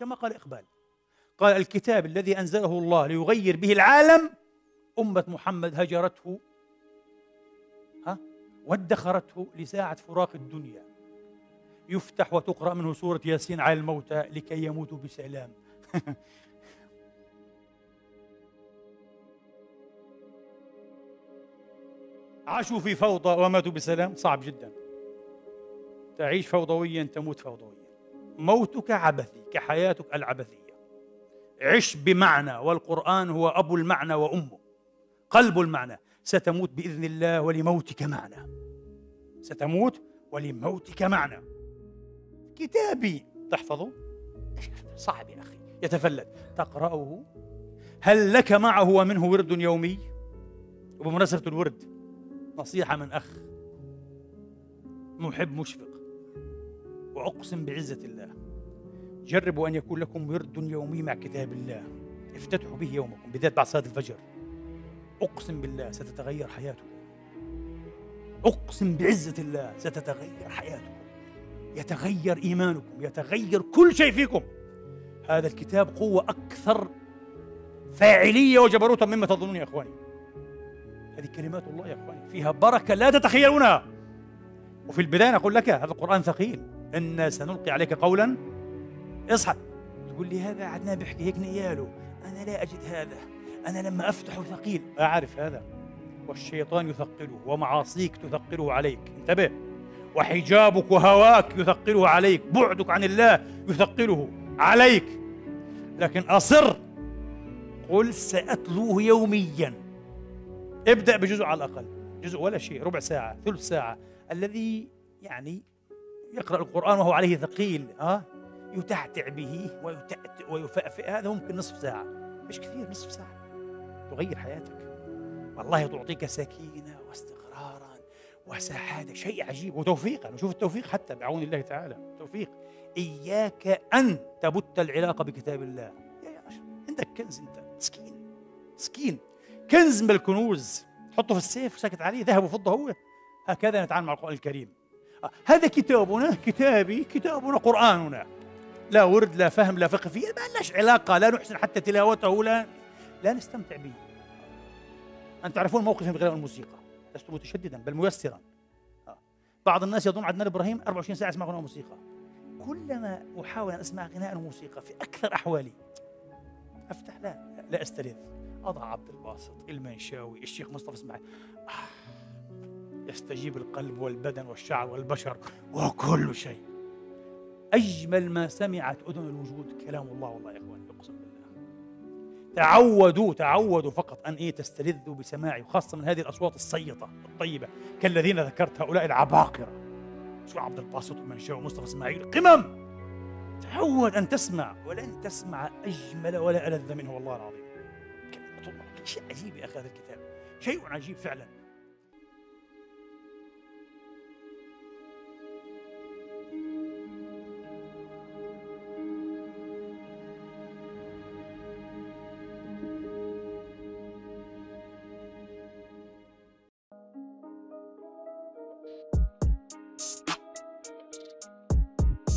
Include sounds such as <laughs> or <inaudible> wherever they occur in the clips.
كما قال إقبال. قال الكتاب الذي أنزله الله ليغير به العالم أمة محمد هجرته ها وادخرته لساعة فراق الدنيا. يفتح وتقرأ منه سورة ياسين على الموتى لكي يموتوا بسلام. <laughs> عاشوا في فوضى وماتوا بسلام صعب جدا. تعيش فوضويا تموت فوضويا. موتك عبثي كحياتك العبثية. عش بمعنى والقرآن هو أبو المعنى وأمه. قلب المعنى. ستموت بإذن الله ولموتك معنى. ستموت ولموتك معنى. كتابي. تحفظه؟ صعب يا أخي. يتفلت. تقرأه؟ هل لك معه ومنه ورد يومي؟ وبمناسبة الورد نصيحة من أخ. محب مشفق. وأقسم بعزة الله. جربوا أن يكون لكم ورد يومي مع كتاب الله. افتتحوا به يومكم بالذات بعد صلاة الفجر. أقسم بالله ستتغير حياتكم أقسم بعزة الله ستتغير حياتكم يتغير إيمانكم يتغير كل شيء فيكم. هذا الكتاب قوة أكثر فاعلية وجبروتا مما تظنون يا إخواني. هذه كلمات الله يا إخواني. فيها بركة لا تتخيلونها. وفي البداية أقول لك هذا القرآن ثقيل. إنا سنلقي عليك قولا اصحى. تقول لي هذا عدنان بيحكي هيك نياله. أنا لا أجد هذا. أنا لما أفتحه ثقيل أعرف هذا. والشيطان يثقله ومعاصيك تثقله عليك. انتبه. وحجابك وهواك يثقله عليك. بعدك عن الله يثقله عليك. لكن أصر. قل سأتلوه يوميا. ابدأ بجزء على الأقل. جزء ولا شيء. ربع ساعة. ثلث ساعة. الذي يعني يقرأ القرآن وهو عليه ثقيل. ها؟ يتعتع به ويفأفئ. هذا ممكن نصف ساعة. مش كثير نصف ساعة. تغير حياتك. والله تعطيك سكينة واستقرارا وسعادة. شيء عجيب وتوفيقا. وشوف التوفيق حتى بعون الله تعالى. توفيق. إياك أن تبت العلاقة بكتاب الله. يا يا عندك كنز أنت. مسكين. مسكين. كنز من الكنوز. تحطه في السيف وساكت عليه. ذهب وفضة هو. هكذا نتعامل مع القرآن الكريم. آه، هذا كتابنا. كتابي. كتابنا. قرآننا. لا ورد لا فهم لا فقه فيه ما لناش علاقة لا نحسن حتى تلاوته لا لا نستمتع به. أن تعرفون موقفي من غير الموسيقى. لست متشددا بل ميسرا. آه. بعض الناس يظن عدنان إبراهيم 24 ساعة يسمع غناء وموسيقى كلما أحاول أن أسمع غناء وموسيقى في أكثر أحوالي أفتح لا لا أستلذ أضع عبد الباسط المنشاوي الشيخ مصطفى إسماعيل. آه. يستجيب القلب والبدن والشعر والبشر وكل شيء. أجمل ما سمعت أذن الوجود. كلام الله والله يا إخواني أقسم بالله. تعودوا تعودوا فقط أن إيه تستلذوا بسماعي وخاصة من هذه الأصوات الصيطة الطيبة كالذين ذكرت هؤلاء العباقرة. شو عبد الباسط ومنشاء ومصطفى إسماعيل. قمم! تعود أن تسمع ولن تسمع أجمل ولا ألذ منه والله العظيم. كلمة الله. شيء عجيب يا أخي هذا الكتاب. شيء عجيب فعلا.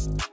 Podcast.